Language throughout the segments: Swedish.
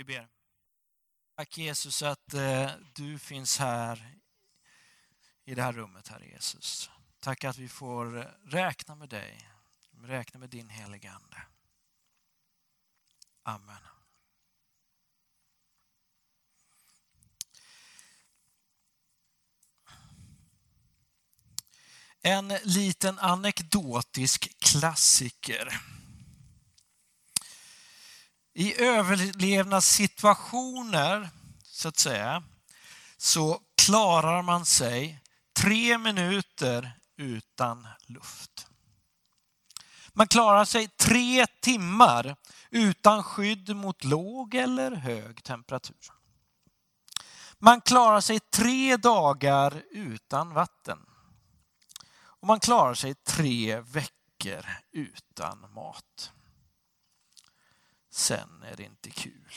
Vi ber. Tack Jesus att eh, du finns här i det här rummet, Herre Jesus. Tack att vi får räkna med dig, räkna med din heliga Ande. Amen. En liten anekdotisk klassiker. I överlevnadssituationer, så att säga, så klarar man sig tre minuter utan luft. Man klarar sig tre timmar utan skydd mot låg eller hög temperatur. Man klarar sig tre dagar utan vatten. Och man klarar sig tre veckor utan mat. Sen är det inte kul.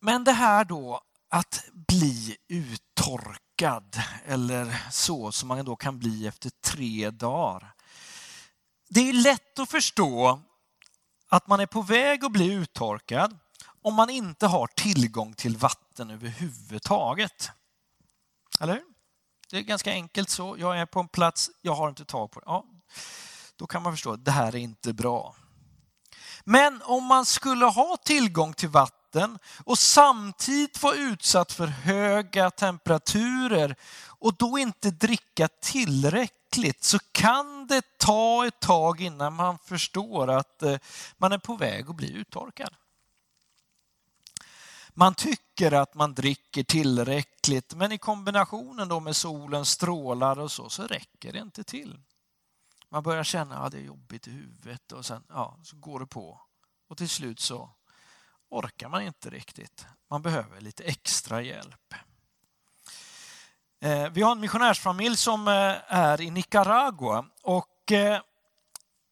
Men det här då att bli uttorkad eller så som man då kan bli efter tre dagar. Det är lätt att förstå att man är på väg att bli uttorkad om man inte har tillgång till vatten överhuvudtaget. Eller hur? Det är ganska enkelt så. Jag är på en plats, jag har inte tag på det. Ja, då kan man förstå att det här är inte bra. Men om man skulle ha tillgång till vatten och samtidigt vara utsatt för höga temperaturer och då inte dricka tillräckligt så kan det ta ett tag innan man förstår att eh, man är på väg att bli uttorkad. Man tycker att man dricker tillräckligt men i kombinationen då med solens strålar och så, så räcker det inte till. Man börjar känna att det är jobbigt i huvudet och sen ja, så går det på. Och till slut så orkar man inte riktigt. Man behöver lite extra hjälp. Eh, vi har en missionärsfamilj som eh, är i Nicaragua och eh,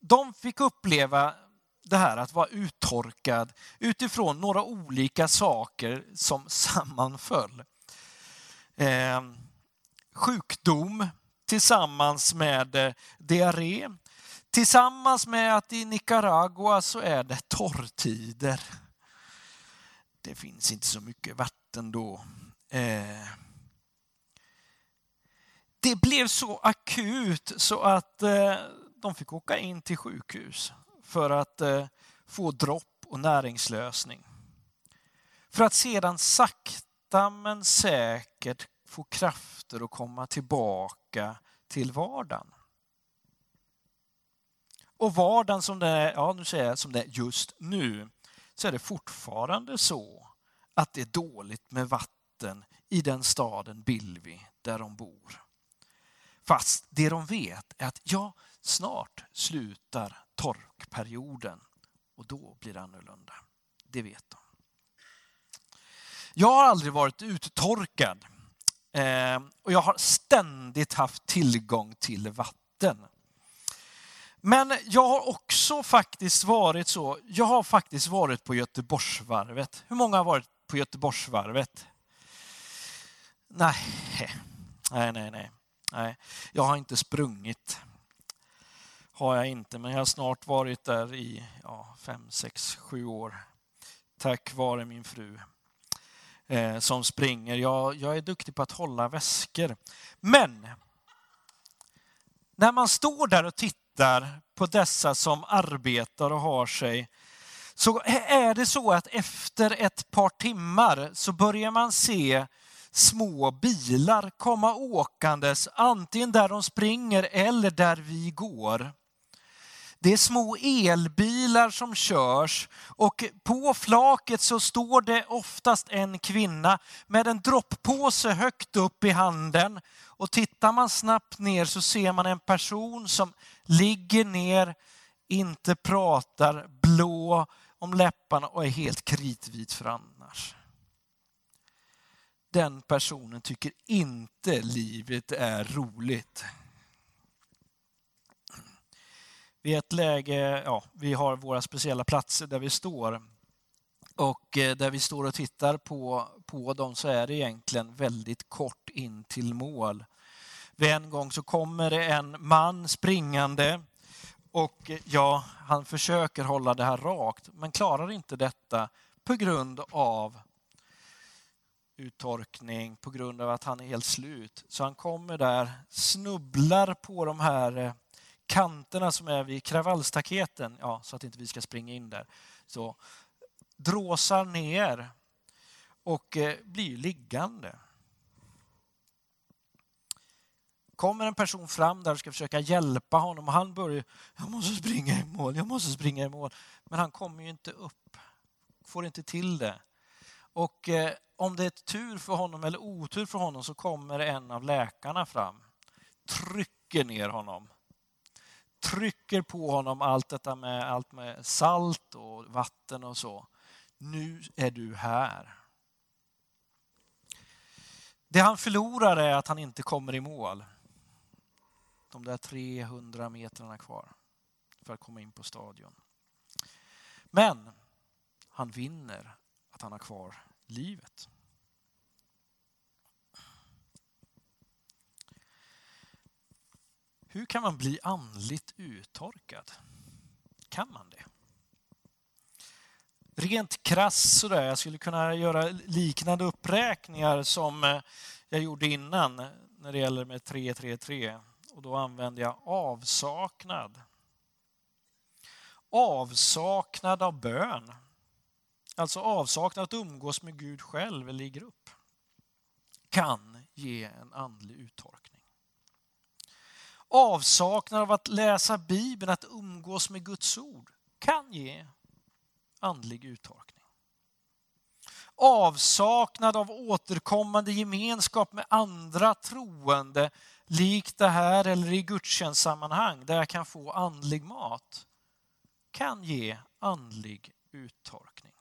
de fick uppleva det här att vara uttorkad utifrån några olika saker som sammanföll. Sjukdom, tillsammans med eh, diarré. Tillsammans med att i Nicaragua så är det torrtider. Det finns inte så mycket vatten då. Eh, det blev så akut så att eh, de fick åka in till sjukhus för att eh, få dropp och näringslösning. För att sedan sakta men säkert få krafter att komma tillbaka till vardagen. Och vardagen som det är, ja, nu säger jag som det är just nu, så är det fortfarande så att det är dåligt med vatten i den staden Bilvi där de bor. Fast det de vet är att ja, snart slutar torkperioden och då blir det annorlunda. Det vet de. Jag har aldrig varit uttorkad Eh, och jag har ständigt haft tillgång till vatten. Men jag har också faktiskt varit så, jag har faktiskt varit på Göteborgsvarvet. Hur många har varit på Göteborgsvarvet? Nej, nej, nej, nej. nej. Jag har inte sprungit. Har jag inte, men jag har snart varit där i ja, fem, sex, sju år. Tack vare min fru eh, som springer. Jag, jag är duktig på att hålla väskor. Men när man står där och tittar på dessa som arbetar och har sig så är det så att efter ett par timmar så börjar man se små bilar komma åkandes, antingen där de springer eller där vi går. Det är små elbilar som körs och på flaket så står det oftast en kvinna med en dropppåse högt upp i handen. Och tittar man snabbt ner så ser man en person som ligger ner, inte pratar, blå om läpparna och är helt kritvit för annars. Den personen tycker inte livet är roligt vi är ett läge, ja, vi har våra speciella platser där vi står och eh, där vi står och tittar på, på dem så är det egentligen väldigt kort in till mål. Vid en gång så kommer det en man springande Och eh, ja, han försöker hålla det här rakt, men klarar inte detta på grund av uttorkning, på grund av att han är helt slut. Så han kommer där, snubblar på de här eh, kanterna som är vid kravallstaketen, ja, så att inte vi ska springa in där. Så dråsar ner och eh, blir liggande. kommer en person fram där och ska försöka hjälpa honom och han börjar, jag måste springa i mål, jag måste springa i mål. Men han kommer ju inte upp, får inte till det. Och eh, om det är tur för honom eller otur för honom så kommer en av läkarna fram, trycker ner honom. Trycker på honom allt detta med, allt med salt och vatten och så. Nu är du här. Det han förlorar är att han inte kommer i mål de där 300 metrarna kvar för att komma in på stadion. Men han vinner att han har kvar livet. Hur kan man bli andligt uttorkad? Kan man det? Rent krass sådär, jag skulle kunna göra liknande uppräkningar som eh, jag gjorde innan när det gäller med 333 och då använder jag avsaknad. Avsaknad av bön. Alltså avsaknad att umgås med Gud själv eller i grupp kan ge en andlig uttorkning. Avsaknad av att läsa Bibeln, att umgås med Guds ord kan ge andlig uttorkning. Avsaknad av återkommande gemenskap med andra troende likt det här eller i gudstjänstsammanhang där jag kan få andlig mat, kan ge andlig uttorkning.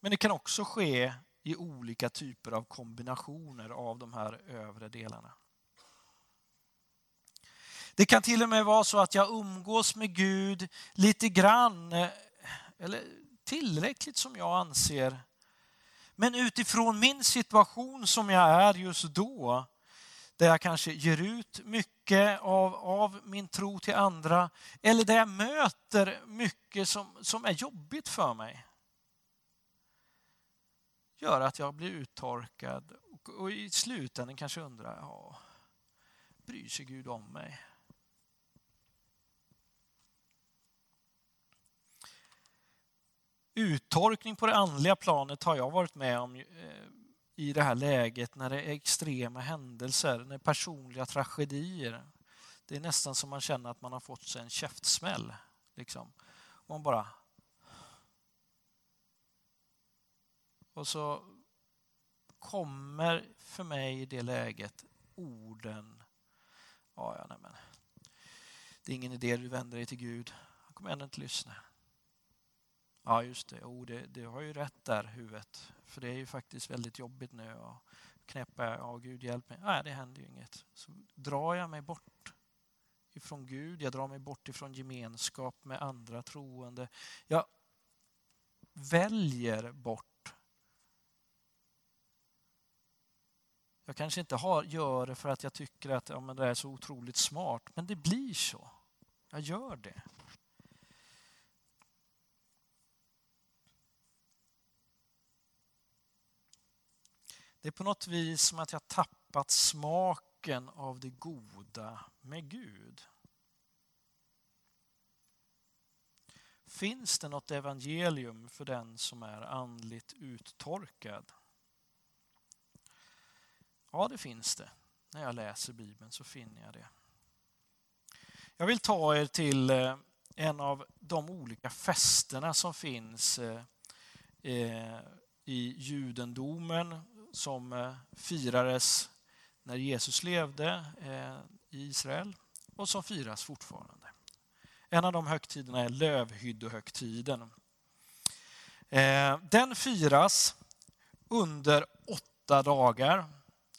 Men det kan också ske i olika typer av kombinationer av de här övre delarna. Det kan till och med vara så att jag umgås med Gud lite grann, eh, eller tillräckligt som jag anser men utifrån min situation som jag är just då, där jag kanske ger ut mycket av, av min tro till andra, eller där jag möter mycket som, som är jobbigt för mig, gör att jag blir uttorkad och, och i slutändan kanske undrar, ja, bryr sig Gud om mig? Uttorkning på det andliga planet har jag varit med om eh, i det här läget när det är extrema händelser, när personliga tragedier. Det är nästan som man känner att man har fått sig en käftsmäll. Liksom. Man bara... Och så kommer för mig i det läget orden, ja, ja nej men, det är ingen idé du vänder dig till Gud, han kommer ändå inte lyssna. Ja, just det. Oh, det, det har ju rätt där, huvudet. För det är ju faktiskt väldigt jobbigt nu. Och knäppa, ja Gud hjälp mig. Nej, det händer ju inget. Så drar jag mig bort ifrån Gud, jag drar mig bort ifrån gemenskap med andra troende. Jag väljer bort. Jag kanske inte har, gör det för att jag tycker att ja, men det är så otroligt smart, men det blir så. Jag gör det. Det är på något vis som att jag tappat smaken av det goda med Gud. Finns det något evangelium för den som är andligt uttorkad? Ja, det finns det. När jag läser Bibeln så finner jag det. Jag vill ta er till eh, en av de olika festerna som finns eh, eh, i judendomen som eh, firades när Jesus levde eh, i Israel och som firas fortfarande. En av de högtiderna är lövhyddohögtiden. Eh, den firas under åtta dagar.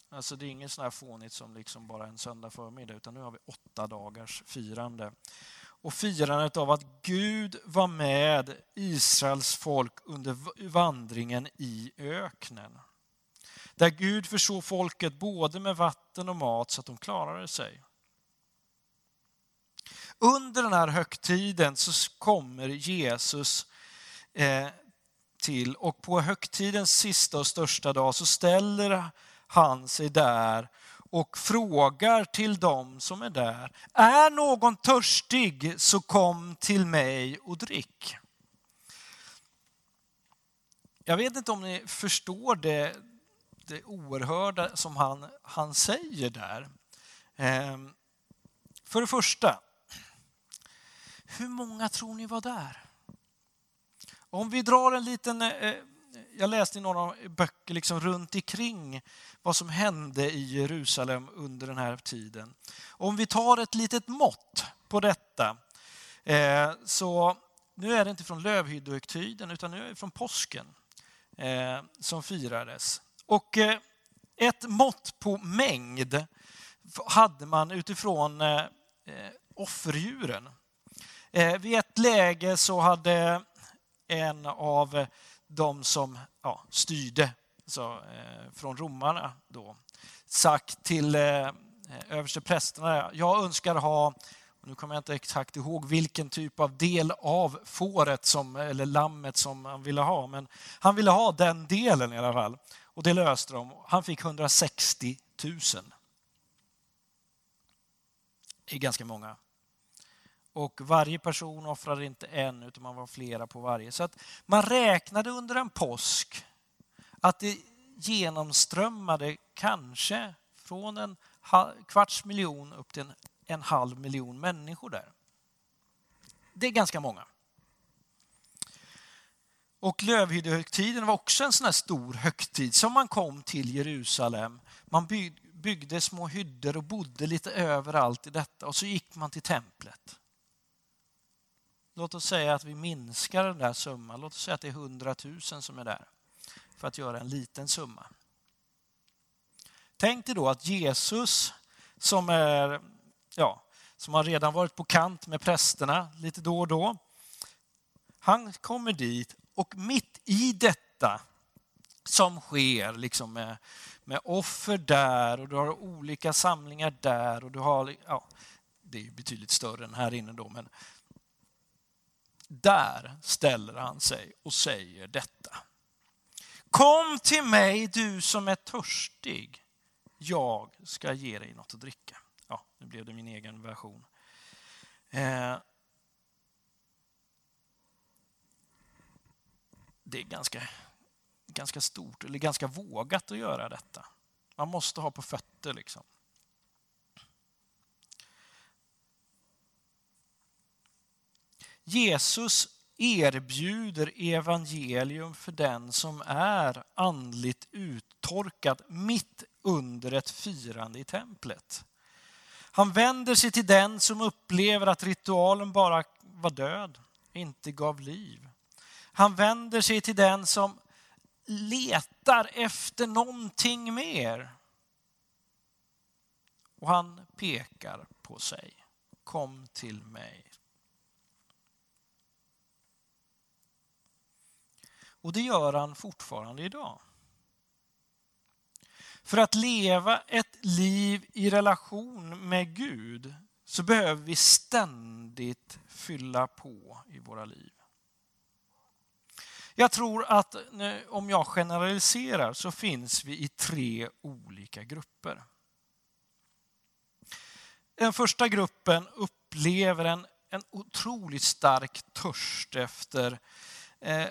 Alltså det är inget sånt här fånigt som liksom bara en söndag förmiddag utan nu har vi åtta dagars firande. Och firandet av att Gud var med Israels folk under vandringen i öknen. Där Gud försåg folket både med vatten och mat så att de klarade sig. Under den här högtiden så kommer Jesus eh, till och på högtidens sista och största dag så ställer han sig där och frågar till dem som är där. Är någon törstig så kom till mig och drick. Jag vet inte om ni förstår det, det oerhörda som han, han säger där. Ehm, för det första, hur många tror ni var där? Om vi drar en liten, eh, eh, jag läste i några böcker liksom runt omkring vad som hände i Jerusalem under den här tiden. Om vi tar ett litet mått på detta, eh, så nu är det inte från lövhyddohögtiden utan nu är det från påsken eh, som firades. Och eh, ett mått på mängd hade man utifrån eh, eh, offerdjuren. Vid ett läge så hade en av de som ja, styrde så, eh, från romarna då, sagt till eh, översteprästerna, jag önskar ha, nu kommer jag inte exakt ihåg vilken typ av del av fåret som, eller lammet som han ville ha, men han ville ha den delen i alla fall. Och det löste de. Han fick 160 000. Det är ganska många. Och varje person offrade inte en, utan man var flera på varje. Så att man räknade under en påsk att det genomströmmade kanske från en kvarts miljon upp till en, en halv miljon människor där. Det är ganska många. Och lövhyddehögtiden var också en sån här stor högtid som man kom till Jerusalem. Man byggde små hyddor och bodde lite överallt i detta och så gick man till templet. Låt oss säga att vi minskar den där summan. Låt oss säga att det är 100 000 som är där för att göra en liten summa. Tänk dig då att Jesus som, är, ja, som har redan varit på kant med prästerna lite då och då. Han kommer dit och mitt i detta som sker liksom med, med offer där och du har olika samlingar där och du har, ja, det är betydligt större än här inne då, men där ställer han sig och säger detta. Kom till mig du som är törstig. Jag ska ge dig något att dricka. Ja, nu blev det min egen version. Eh, det är ganska, ganska stort, eller ganska vågat att göra detta. Man måste ha på fötter liksom. Jesus erbjuder evangelium för den som är andligt uttorkad mitt under ett firande i templet. Han vänder sig till den som upplever att ritualen bara var död, inte gav liv. Han vänder sig till den som letar efter någonting mer. Och han pekar på sig. Kom till mig. Och det gör han fortfarande idag. För att leva ett liv i relation med Gud så behöver vi ständigt fylla på i våra liv. Jag tror att om jag generaliserar så finns vi i tre olika grupper. Den första gruppen upplever en, en otroligt stark törst efter eh,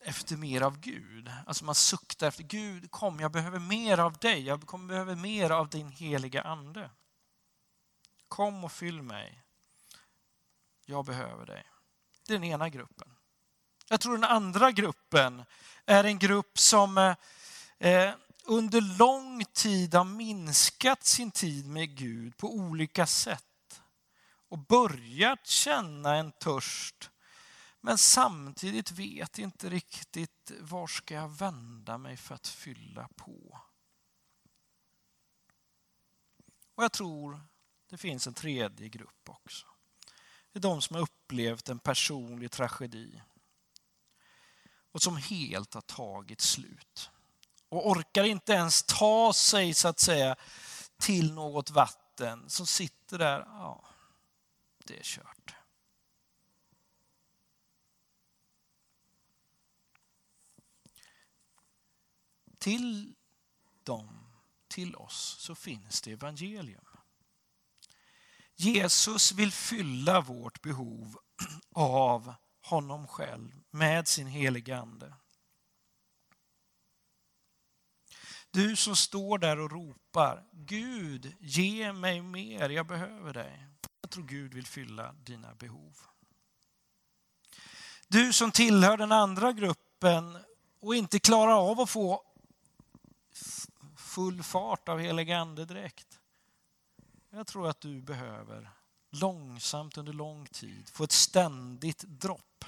efter mer av Gud. Alltså man suktar efter Gud, kom jag behöver mer av dig, jag behöver mer av din heliga ande. Kom och fyll mig. Jag behöver dig. Det är den ena gruppen. Jag tror den andra gruppen är en grupp som eh, eh, under lång tid har minskat sin tid med Gud på olika sätt och börjat känna en törst men samtidigt vet inte riktigt var ska jag vända mig för att fylla på. Och jag tror det finns en tredje grupp också. Det är de som har upplevt en personlig tragedi och som helt har tagit slut och orkar inte ens ta sig så att säga till något vatten som sitter där. Ja, det är kört. Till dem, till oss, så finns det evangelium. Jesus vill fylla vårt behov av honom själv med sin helige Ande. Du som står där och ropar, Gud, ge mig mer, jag behöver dig. Jag tror Gud vill fylla dina behov. Du som tillhör den andra gruppen och inte klarar av att få full fart av helig ande direkt. Jag tror att du behöver långsamt under lång tid få ett ständigt dropp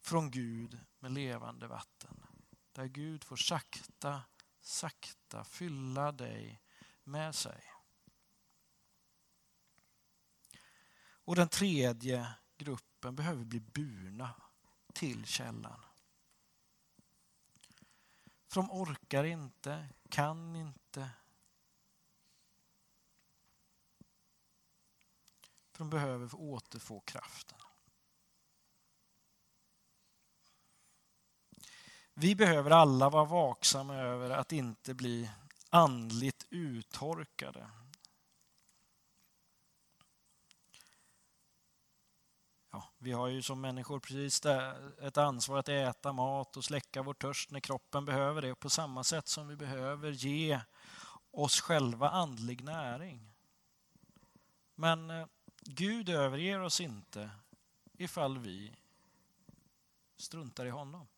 från Gud med levande vatten. Där Gud får sakta, sakta fylla dig med sig. Och den tredje gruppen behöver bli burna till källan. För de orkar inte, kan inte. De behöver återfå kraften. Vi behöver alla vara vaksamma över att inte bli andligt uttorkade. Ja, vi har ju som människor precis ett ansvar att äta mat och släcka vår törst när kroppen behöver det. På samma sätt som vi behöver ge oss själva andlig näring. Men eh, Gud överger oss inte ifall vi struntar i honom.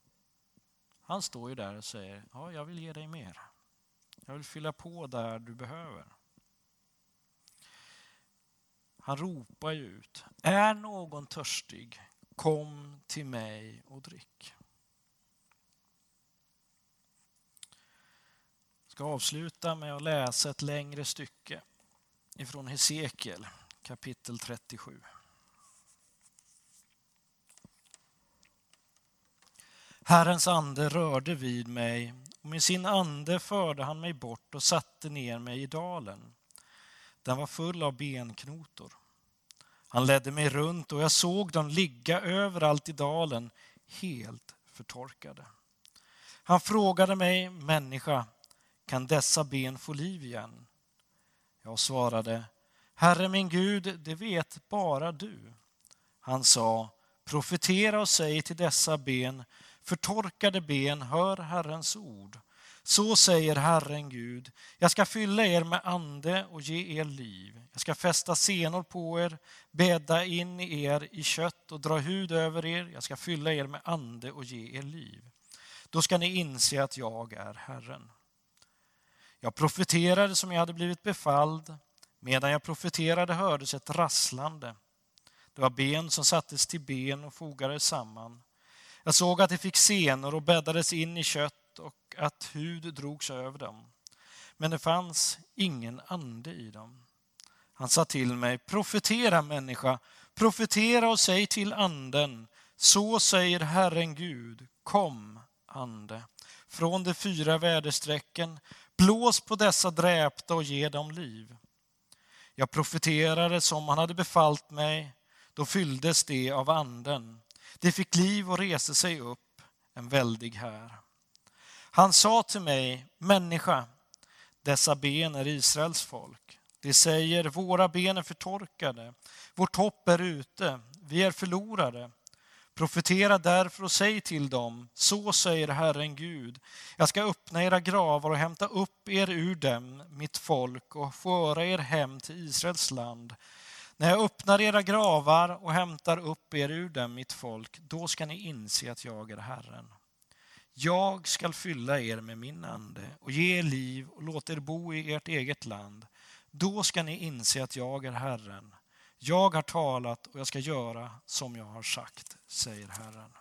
Han står ju där och säger, ja, jag vill ge dig mer. Jag vill fylla på där du behöver. Han ropar ju ut, är någon törstig, kom till mig och drick. Jag ska avsluta med att läsa ett längre stycke ifrån Hesekiel kapitel 37. Herrens ande rörde vid mig och med sin ande förde han mig bort och satte ner mig i dalen. Den var full av benknotor. Han ledde mig runt och jag såg dem ligga överallt i dalen, helt förtorkade. Han frågade mig, människa, kan dessa ben få liv igen? Jag svarade, Herre min Gud, det vet bara du. Han sa, profetera och säg till dessa ben, förtorkade ben, hör Herrens ord. Så säger Herren Gud, jag ska fylla er med ande och ge er liv. Jag ska fästa senor på er, bädda in er i kött och dra hud över er. Jag ska fylla er med ande och ge er liv. Då ska ni inse att jag är Herren. Jag profeterade som jag hade blivit befalld. Medan jag profeterade hördes ett rasslande. Det var ben som sattes till ben och fogades samman. Jag såg att de fick senor och bäddades in i kött och att hud drogs över dem. Men det fanns ingen ande i dem. Han sa till mig, profetera människa, profetera och säg till anden, så säger Herren Gud, kom ande, från de fyra väderstrecken, blås på dessa dräpta och ge dem liv. Jag profeterade som han hade befallt mig, då fylldes det av anden. Det fick liv och reste sig upp, en väldig här. Han sa till mig, människa, dessa ben är Israels folk. De säger, våra ben är förtorkade, vårt hopp är ute, vi är förlorade. Profetera därför och säg till dem, så säger Herren Gud, jag ska öppna era gravar och hämta upp er ur dem, mitt folk, och föra er hem till Israels land. När jag öppnar era gravar och hämtar upp er ur dem, mitt folk, då ska ni inse att jag är Herren. Jag skall fylla er med min ande och ge er liv och låta er bo i ert eget land. Då ska ni inse att jag är Herren. Jag har talat och jag ska göra som jag har sagt, säger Herren.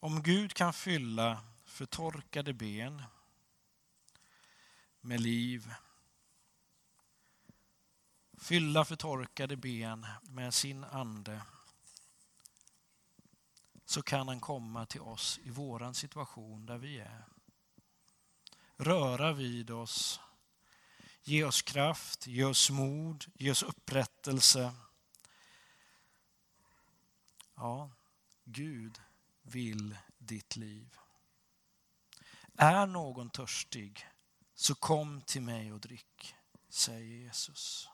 Om Gud kan fylla förtorkade ben med liv, fylla förtorkade ben med sin ande, så kan han komma till oss i våran situation där vi är röra vid oss. Ge oss kraft, ge oss mod, ge oss upprättelse. Ja, Gud vill ditt liv. Är någon törstig, så kom till mig och drick, säger Jesus.